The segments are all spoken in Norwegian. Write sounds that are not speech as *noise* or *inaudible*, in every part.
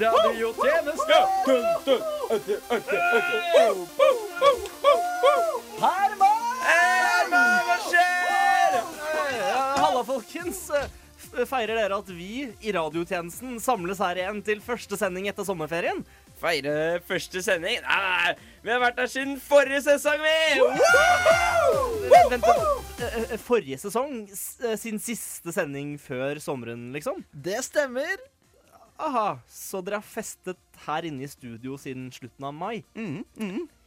Radiotjeneste! Herman! Herman, hva skjer? Halla, folkens. Feirer dere at vi i radiotjenesten samles her igjen til første sending etter sommerferien? Feire første sending? Nei, nei, vi har vært her siden forrige sesong, vi! Vent, vent, eh, forrige sesong? Eh, Sin siste sending før sommeren, liksom? Det stemmer. Aha, så dere har festet her inne i studio siden slutten av mai?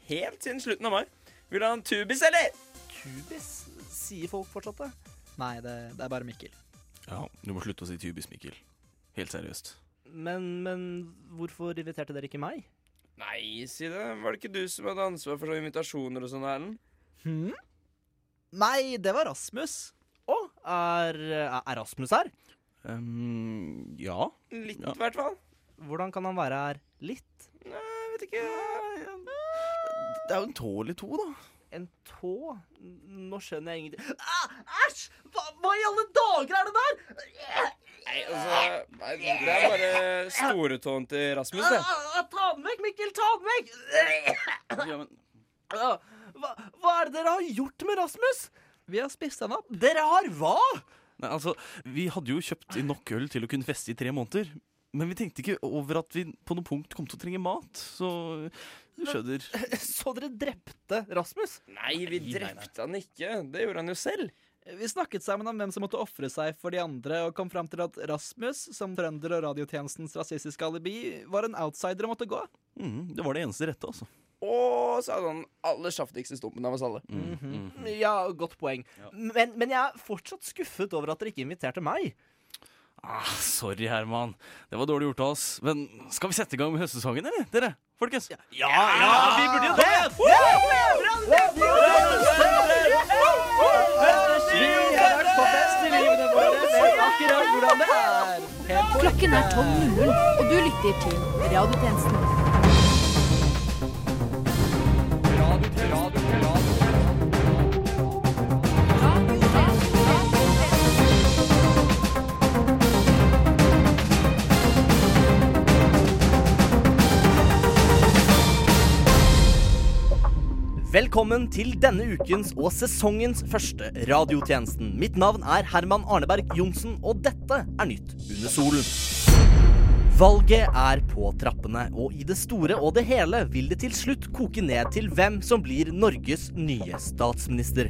Helt siden slutten av mai. Vil du ha en tubis, eller? Tubis? sier folk fortsatt det? Nei, det, det er bare Mikkel. Ja, du må slutte å si tubis, Mikkel. Helt seriøst. Men, men hvorfor inviterte dere ikke meg? Nei, si det. Var det ikke du som hadde ansvar for sånne invitasjoner og sånn, Erlend? Hm? Nei, det var Rasmus. Å, er, er Rasmus her? Ehm, ja. Litt, i Ja. hvert fall. Hvordan kan han være her litt? Nei, jeg vet ikke. Det er jo en tå eller to, da. En tå? Nå skjønner jeg ingenting ah, Æsj! Hva, hva i alle dager er det der? Nei, altså nei, Det er bare storetåen til Rasmus, det. Ah, ah, ta den vekk, Mikkel! Ta den vekk! Ja, men Ah, Hva, hva er det dere har gjort med Rasmus? Vi har spist han opp. Dere har hva? Nei, altså, Vi hadde jo kjøpt inn nok øl til å kunne feste i tre måneder. Men vi tenkte ikke over at vi på noe punkt kom til å trenge mat. Så du skjønner. *laughs* Så dere drepte Rasmus? Nei, vi Nei, nei, nei. drepte han ikke. Det gjorde han jo selv. Vi snakket sammen om hvem som måtte ofre seg for de andre, og kom fram til at Rasmus, som trønder og radiotjenestens rasistiske alibi, var en outsider og måtte gå. Mm, det var det eneste rette, altså. Og så hadde han aller saftigste stumpen av oss alle. Mm -hmm. Ja, godt poeng. Ja. Men, men jeg er fortsatt skuffet over at dere ikke inviterte meg. Ah, sorry, Herman. Det var dårlig gjort av oss. Men skal vi sette i gang med høstsesongen, eller? Dere? Folkens? Ja, vi burde jo det! Vi har vært på fest i livene våre, vet akkurat hvordan det er. Klokken er 12.00, og du lytter til Radiotjenesten. Velkommen til denne ukens og sesongens første radiotjenesten. Mitt navn er Herman Arneberg Johnsen, og dette er Nytt under solen. Valget er på trappene, og i det store og det hele vil det til slutt koke ned til hvem som blir Norges nye statsminister.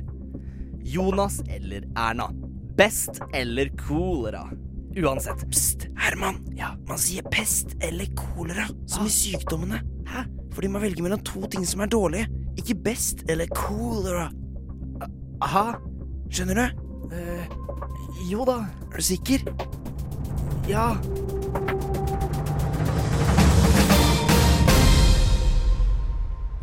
Jonas eller Erna. Best eller kolera. Uansett. Pst, Herman. Ja, Man sier pest eller kolera, som i sykdommene. Hæ? Fordi man velger mellom to ting som er dårlige. Ikke best eller kolera. Aha. Skjønner du? eh jo da. Er du sikker? Ja.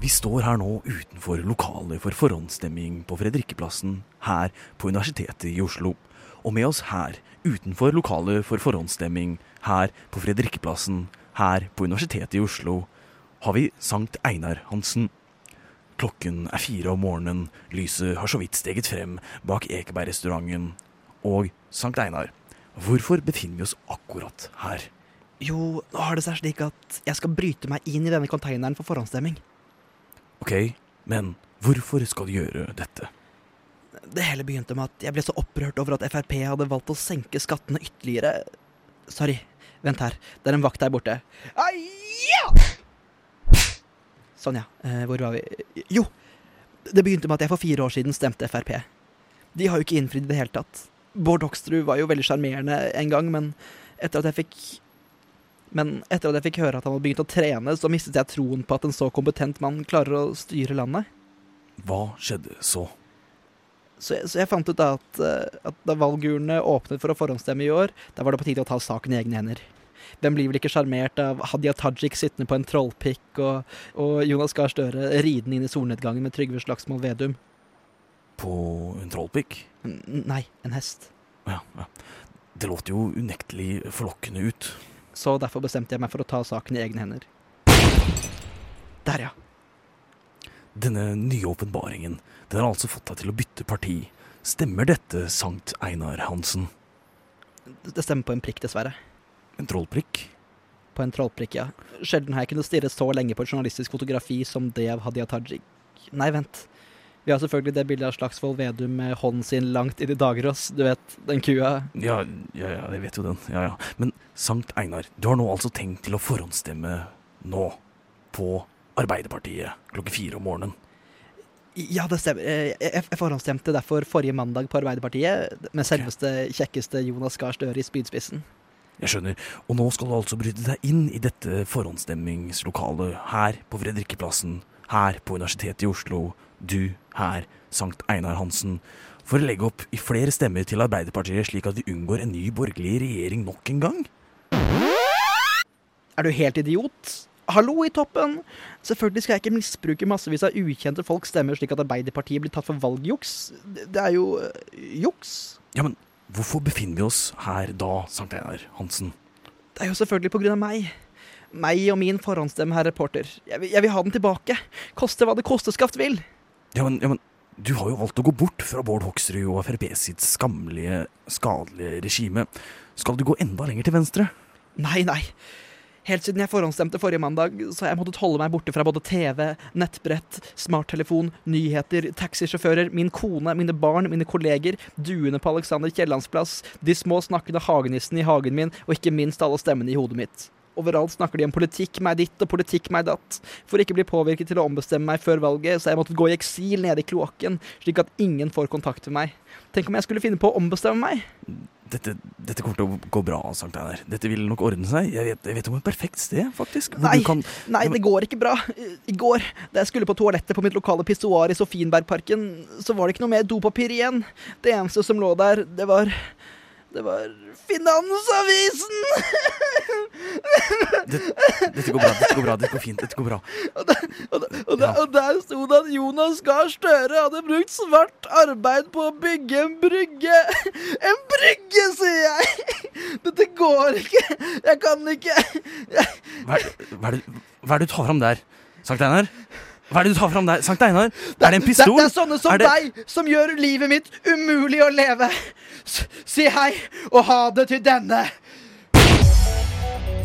Vi står her nå utenfor lokalet for forhåndsstemming på Fredrikkeplassen her på Universitetet i Oslo. Og med oss her, utenfor lokalet for forhåndsstemming her på Fredrikkeplassen her på Universitetet i Oslo, har vi Sankt Einar Hansen. Klokken er fire om morgenen, lyset har så vidt steget frem bak Ekebergrestauranten. Og Sankt Einar, hvorfor befinner vi oss akkurat her? Jo, nå har det seg slik at jeg skal bryte meg inn i denne konteineren for forhåndsstemming. Ok, men hvorfor skal du gjøre dette? Det hele begynte med at jeg ble så opprørt over at Frp hadde valgt å senke skattene ytterligere. Sorry, vent her. Det er en vakt der borte. Aja! Sånn, ja. Eh, hvor var vi? Jo, det begynte med at jeg for fire år siden stemte Frp. De har jo ikke innfridd i det hele tatt. Bård Hoksrud var jo veldig sjarmerende en gang, men etter at jeg fikk Men etter at jeg fikk høre at han hadde begynt å trene, så mistet jeg troen på at en så kompetent mann klarer å styre landet. Hva skjedde så? Så jeg, så jeg fant ut da at, eh, at da valgurnene åpnet for å forhåndsstemme i år, da var det på tide å ta saken i egne hender. Hvem blir vel ikke sjarmert av Hadia Tajik sittende på en trollpikk og, og Jonas Gahr Støre ridende inn i solnedgangen med Trygve Slagsvold Vedum? På en trollpikk? N nei, en hest. Ja, ja. Det låter jo unektelig forlokkende ut. Så derfor bestemte jeg meg for å ta saken i egne hender. Der, ja. Denne nye åpenbaringen, den har altså fått deg til å bytte parti. Stemmer dette, Sankt Einar Hansen? Det stemmer på en prikk, dessverre. En trollprikk? På en trollprikk, ja. Sjelden har jeg kunnet stirre så lenge på et journalistisk fotografi som det av Hadia Tajik. Nei, vent. Vi har selvfølgelig det bildet av Slagsvold Vedum med hånden sin langt inn i Dagerås. Du vet, den kua. Ja, ja, ja, jeg vet jo den. Ja, ja. Men Sankt Einar, du har nå altså tenkt til å forhåndsstemme nå på Arbeiderpartiet klokken fire om morgenen. Ja, det stemmer. Eh, Jeg, jeg forhåndsstemte derfor forrige mandag på Arbeiderpartiet, med selveste kjekkeste Jonas Gahr Støre i spydspissen. Jeg skjønner. Og nå skal du altså bryte deg inn i dette forhåndsstemmingslokalet her på Fredrikkeplassen, her på Universitetet i Oslo, du her, Sankt Einar Hansen, for å legge opp i flere stemmer til Arbeiderpartiet, slik at vi unngår en ny borgerlig regjering nok en gang? Er du helt idiot? Hallo i toppen! Selvfølgelig skal jeg ikke misbruke massevis av ukjente folks stemmer slik at Arbeiderpartiet blir tatt for valgjuks. Det er jo øh, juks. Ja, men hvorfor befinner vi oss her da, Sankt Einar Hansen? Det er jo selvfølgelig på grunn av meg. Meg og min forhåndsstemme, herr reporter. Jeg vil, jeg vil ha den tilbake. Koste hva det kosteskaft vil. Ja, men, ja, men du har jo valgt å gå bort fra Bård Hoksrud og Frp sitt skammelige, skadelige regime. Skal du gå enda lenger til venstre? Nei, nei. Helt siden jeg forhåndsstemte forrige mandag, så har jeg måttet holde meg borte fra både TV, nettbrett, smarttelefon, nyheter, taxisjåfører, min kone, mine barn, mine kolleger, duene på Alexander Kiellands plass, de små snakkende hagenissene i hagen min, og ikke minst alle stemmene i hodet mitt. Overalt snakker de om politikk meg ditt og politikk meg datt. For ikke bli påvirket til å ombestemme meg før valget, så har jeg måttet gå i eksil nede i kloakken, slik at ingen får kontakt med meg. Tenk om jeg skulle finne på å ombestemme meg? Dette, dette kommer til å gå bra, Sankt Einar. Dette vil nok ordne seg. Jeg vet, jeg vet om et perfekt sted, faktisk. Nei, kan nei, det går ikke bra. I går, da jeg skulle på toalettet på mitt lokale pissoar i Sofienbergparken, så var det ikke noe mer dopapir igjen. Det eneste som lå der, det var Det var Finansavisen! Dette går bra, dette går bra, dette går fint. Dette går bra. Og, der, og, der, og, der, og der sto det at Jonas Gahr Støre hadde brukt svart arbeid på å bygge en brygge. En brygge, sier jeg! Dette går ikke. Jeg kan ikke jeg, Hva er, hva, er det, hva er det du tar fram der, Sankt Einar? Hva er det du tar fram der? Sankt Einar? Er det en pistol? Det, det er sånne som Er det- deg som gjør livet mitt umulig å leve. Si hei og ha det til denne.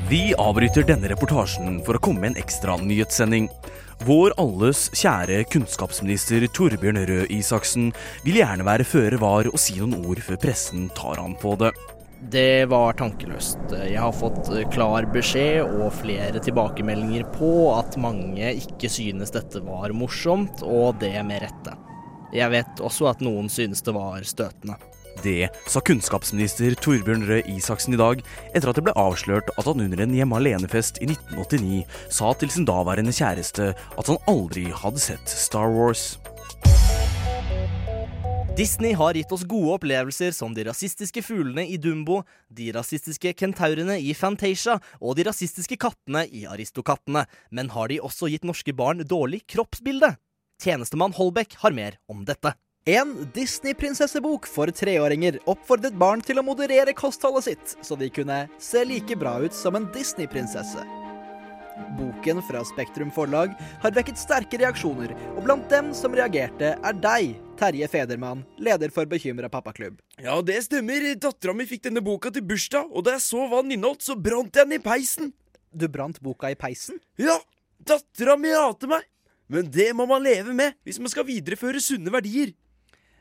Vi avbryter denne reportasjen for å komme med en ekstra nyhetssending. Vår alles kjære kunnskapsminister Torbjørn Røe Isaksen vil gjerne være føre var og si noen ord før pressen tar han på det. Det var tankeløst. Jeg har fått eh, klar beskjed og flere tilbakemeldinger på at mange ikke synes dette var morsomt, og det med rette. Jeg vet også at noen synes det var støtende. Det sa kunnskapsminister Torbjørn Røe Isaksen i dag, etter at det ble avslørt at han under en hjemme alene-fest i 1989 sa til sin daværende kjæreste at han aldri hadde sett Star Wars. Disney har gitt oss gode opplevelser som de rasistiske fuglene i Dumbo, de rasistiske kentaurene i Fantasia og de rasistiske kattene i Aristokattene, men har de også gitt norske barn dårlig kroppsbilde? Tjenestemann Holbæk har mer om dette. En Disney-prinsessebok for treåringer oppfordret barn til å moderere kostholdet sitt, så de kunne se like bra ut som en Disney-prinsesse. Boken fra Spektrum forlag har vekket sterke reaksjoner, og blant dem som reagerte, er deg, Terje Federmann, leder for Bekymra pappaklubb. Ja, det stemmer. Dattera mi fikk denne boka til bursdag, og da jeg så hva den inneholdt, så brant jeg den i peisen. Du brant boka i peisen? Ja, dattera mi hater meg. Men det må man leve med hvis man skal videreføre sunne verdier.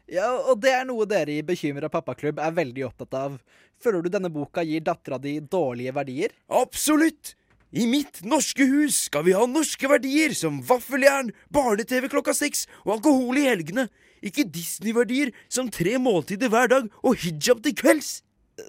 Ja, og det er noe dere i Bekymra pappaklubb er veldig opptatt av. Føler du denne boka gir dattera di dårlige verdier? Absolutt! I mitt norske hus skal vi ha norske verdier som vaffeljern, barne-TV klokka seks og alkohol i helgene. Ikke Disney-verdier som tre måltider hver dag og hijab til kvelds.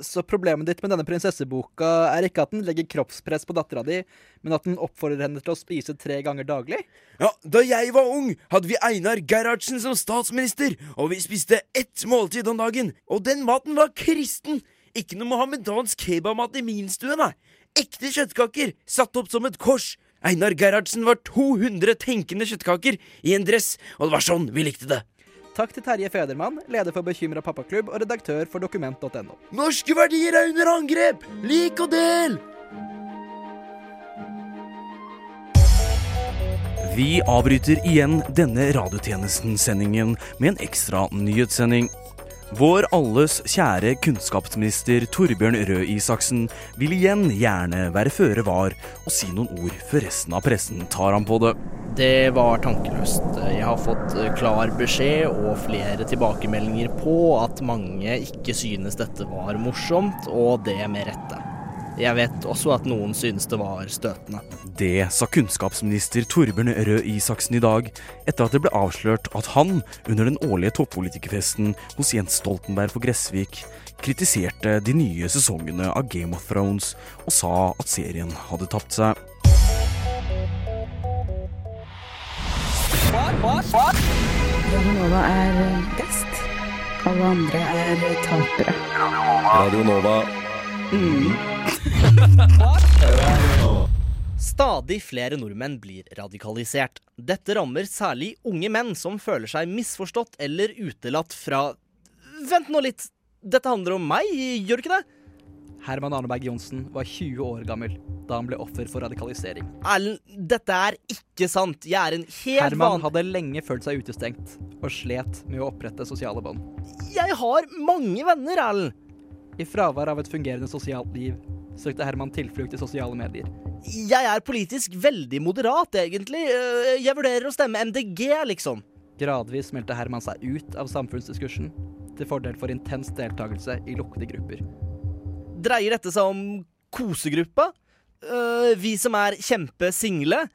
Så problemet ditt med denne prinsesseboka er ikke at den legger kroppspress på dattera di, men at den oppfordrer henne til å spise tre ganger daglig? Ja, Da jeg var ung, hadde vi Einar Gerhardsen som statsminister, og vi spiste ett måltid om dagen. Og den maten var kristen! Ikke noe mohammedansk kebabmat i min stue, nei. Ekte kjøttkaker, satt opp som et kors. Einar Gerhardsen var 200 tenkende kjøttkaker i en dress, og det var sånn vi likte det. Takk til Terje Federmann, leder for Bekymra pappaklubb og redaktør for dokument.no. Norske verdier er under angrep! Lik og del! Vi avbryter igjen denne radiotjenesten-sendingen med en ekstra nyhetssending. Vår alles kjære kunnskapsminister Torbjørn Røe Isaksen vil igjen gjerne være føre var og si noen ord før resten av pressen tar ham på det. Det var tankeløst. Jeg har fått eh, klar beskjed og flere tilbakemeldinger på at mange ikke synes dette var morsomt, og det med rette. Jeg vet også at noen synes det var støtende. Det sa kunnskapsminister Torbjørn Røe Isaksen i dag, etter at det ble avslørt at han, under den årlige toppolitikerfesten hos Jens Stoltenberg på Gressvik, kritiserte de nye sesongene av Game of Thrones og sa at serien hadde tapt seg. Radio Nova er best. Alle andre er tapere. Radio Nova. Stadig flere nordmenn blir radikalisert. Dette rammer særlig unge menn som føler seg misforstått eller utelatt fra Vent nå litt! Dette handler om meg, gjør det ikke det? Herman Arneberg Johnsen var 20 år gammel da han ble offer for radikalisering. Erlend, dette er ikke sant. Jeg er en helt Herman van... hadde lenge følt seg utestengt og slet med å opprette sosiale bånd. Jeg har mange venner, Erlend. I fravær av et fungerende sosialt liv søkte Herman tilflukt i sosiale medier. Jeg er politisk veldig moderat, egentlig. Øh, Jeg vurderer å stemme MDG, liksom. Gradvis meldte Herman seg ut av samfunnsdiskursen til fordel for intens deltakelse i lukkede grupper. Dreier dette seg om kosegruppa? Øh, vi som er kjempesingle?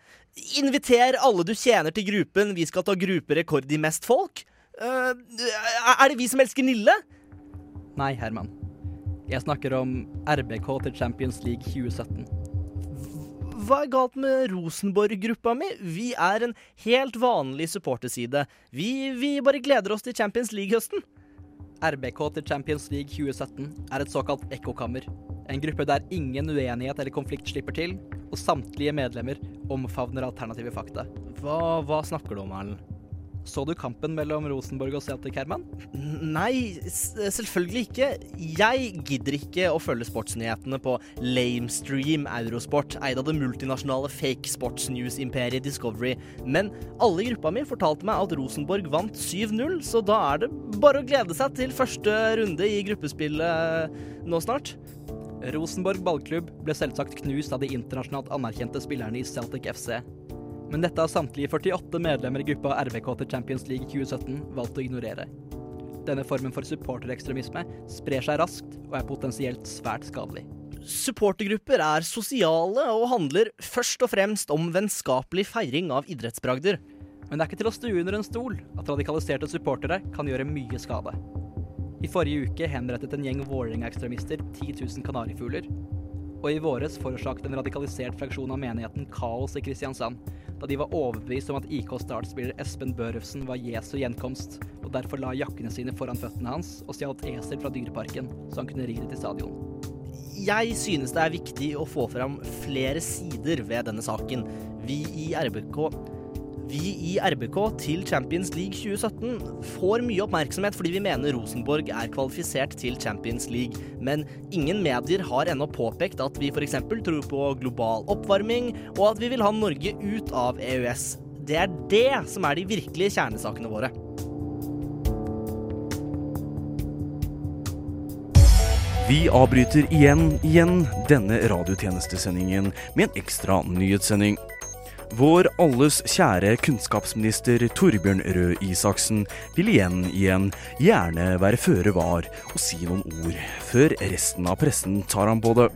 Inviter alle du tjener til gruppen, vi skal ta grupperekord i mest folk? Øh, er det vi som elsker Nille? Nei, Herman. Jeg snakker om RBK til Champions League 2017. Hva er galt med Rosenborg-gruppa mi? Vi er en helt vanlig supporterside. Vi, vi bare gleder oss til Champions League-høsten. RBK til Champions League 2017 er et såkalt ekkokammer. En gruppe der ingen uenighet eller konflikt slipper til, og samtlige medlemmer omfavner alternative fakta. Hva, hva snakker du om, Erlend? Så du kampen mellom Rosenborg og Celtic, Herman? Nei, selvfølgelig ikke. Jeg gidder ikke å følge sportsnyhetene på Lamestream Eurosport, eid av det multinasjonale fake sports news-imperiet Discovery. Men alle i gruppa mi fortalte meg at Rosenborg vant 7-0, så da er det bare å glede seg til første runde i gruppespillet nå snart. Rosenborg ballklubb ble selvsagt knust av de internasjonalt anerkjente spillerne i Celtic FC. Men dette har samtlige 48 medlemmer i gruppa RBK til Champions League 2017 valgt å ignorere. Denne formen for supporterekstremisme sprer seg raskt og er potensielt svært skadelig. Supportergrupper er sosiale og handler først og fremst om vennskapelig feiring av idrettsbragder. Men det er ikke til å stue under en stol at radikaliserte supportere kan gjøre mye skade. I forrige uke henrettet en gjeng Vålerenga-ekstremister 10 000 kanarifugler. Og i våres forårsaket en radikalisert fraksjon av menigheten kaos i Kristiansand, da de var overbevist om at IK Start-spiller Espen Børufsen var Jesu gjenkomst, og derfor la jakkene sine foran føttene hans og stjal et esel fra dyreparken, så han kunne ri det til stadion. Jeg synes det er viktig å få fram flere sider ved denne saken. Vi i RBK vi i RBK til Champions League 2017 får mye oppmerksomhet fordi vi mener Rosenborg er kvalifisert til Champions League, men ingen medier har ennå påpekt at vi f.eks. tror på global oppvarming, og at vi vil ha Norge ut av EØS. Det er det som er de virkelige kjernesakene våre. Vi avbryter igjen, igjen denne radiotjenestesendingen med en ekstra nyhetssending. Vår alles kjære kunnskapsminister Torbjørn Røe Isaksen vil igjen, igjen gjerne være føre var og si noen ord, før resten av pressen tar ham på det.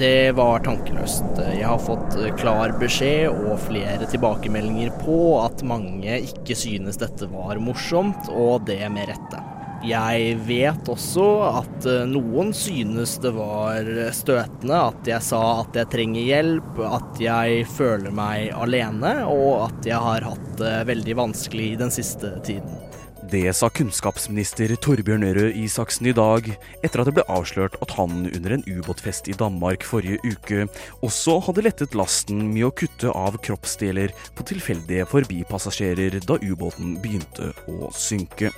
Det var tankeløst. Jeg har fått klar beskjed og flere tilbakemeldinger på at mange ikke synes dette var morsomt, og det med rette. Jeg vet også at eh, noen synes det var støtende at jeg sa at jeg trenger hjelp, at jeg føler meg alene, og at jeg har hatt det veldig vanskelig den siste tiden. Det sa kunnskapsminister Torbjørn Røe Isaksen i dag, etter at det ble avslørt at han under en ubåtfest i Danmark forrige uke også hadde lettet lasten med å kutte av kroppsdeler på tilfeldige forbipassasjerer da ubåten begynte å synke.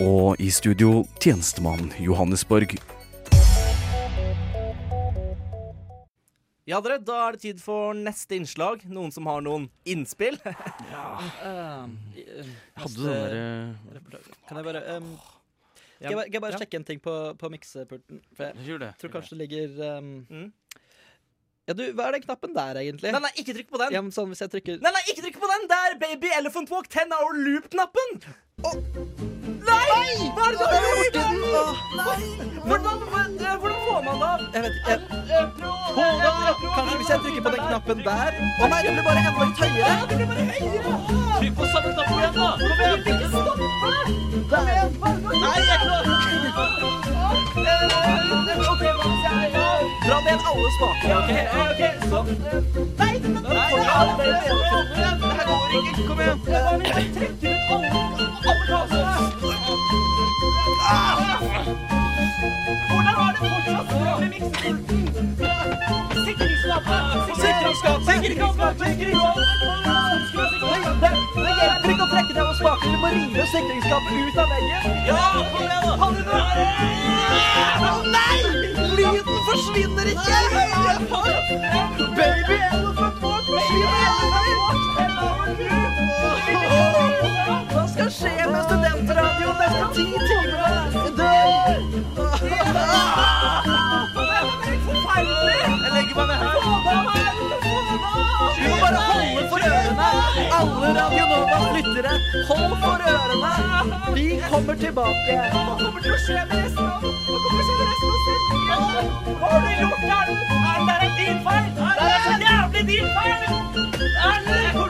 Og i studio tjenestemann Johannes Borg. Ja, dere, da er det tid for neste innslag. Noen som har noen innspill? *laughs* Uh, Hadde den derre Kan jeg bare um, Skal jeg, bare- skal jeg bare sjekke en ting på, på miksepulten? For jeg Gjør det. tror kanskje det ligger um... Mm. Ja, du, hva er den knappen der, egentlig? Nei, nei, ikke trykk på den. Ja, men sånn hvis jeg trykker Nei, nei, ikke trykk på den! Der, baby elephant walk 10 hour loop-knappen! Nei! Hva er det du har gjort? Hvordan, hvordan, får man det av? Jeg vet ikke. jeg- Kanskje hvis jeg trykker på den knappen der Å nei, det blir bare enda litt høyere. Trykk på samme knapp igjen, da! Kom igjen, ikke stoppe! Kom igjen, bare Nei, jeg er klar. Ok, jeg Dra ned alle smaker. OK? Ok, sånn. Nei, det her går ikke. Kom igjen. trekker ut alle, alle. Hvordan var det fortsatt med! Sikringsskapet! Sikringsskapet! Det, det hjelper ikke å trekke ned alle spakene. Du må rive sikringsskapet ut av veggen. Ja, kom igjen da! Å nei! Lyden forsvinner ikke. Baby studentradioen nesten ti timer! timene? Dør! Jeg legger meg ned her. Du må bare holde for ørene. Alle Radio Novas lyttere, hold for ørene. Vi kommer tilbake. Hva kommer til å skje med resten av Hva kommer til å skje med resten av sendingen? Hva har du gjort? Erlend, det er din feil! Er Det er så jævlig din feil! Erlend, jeg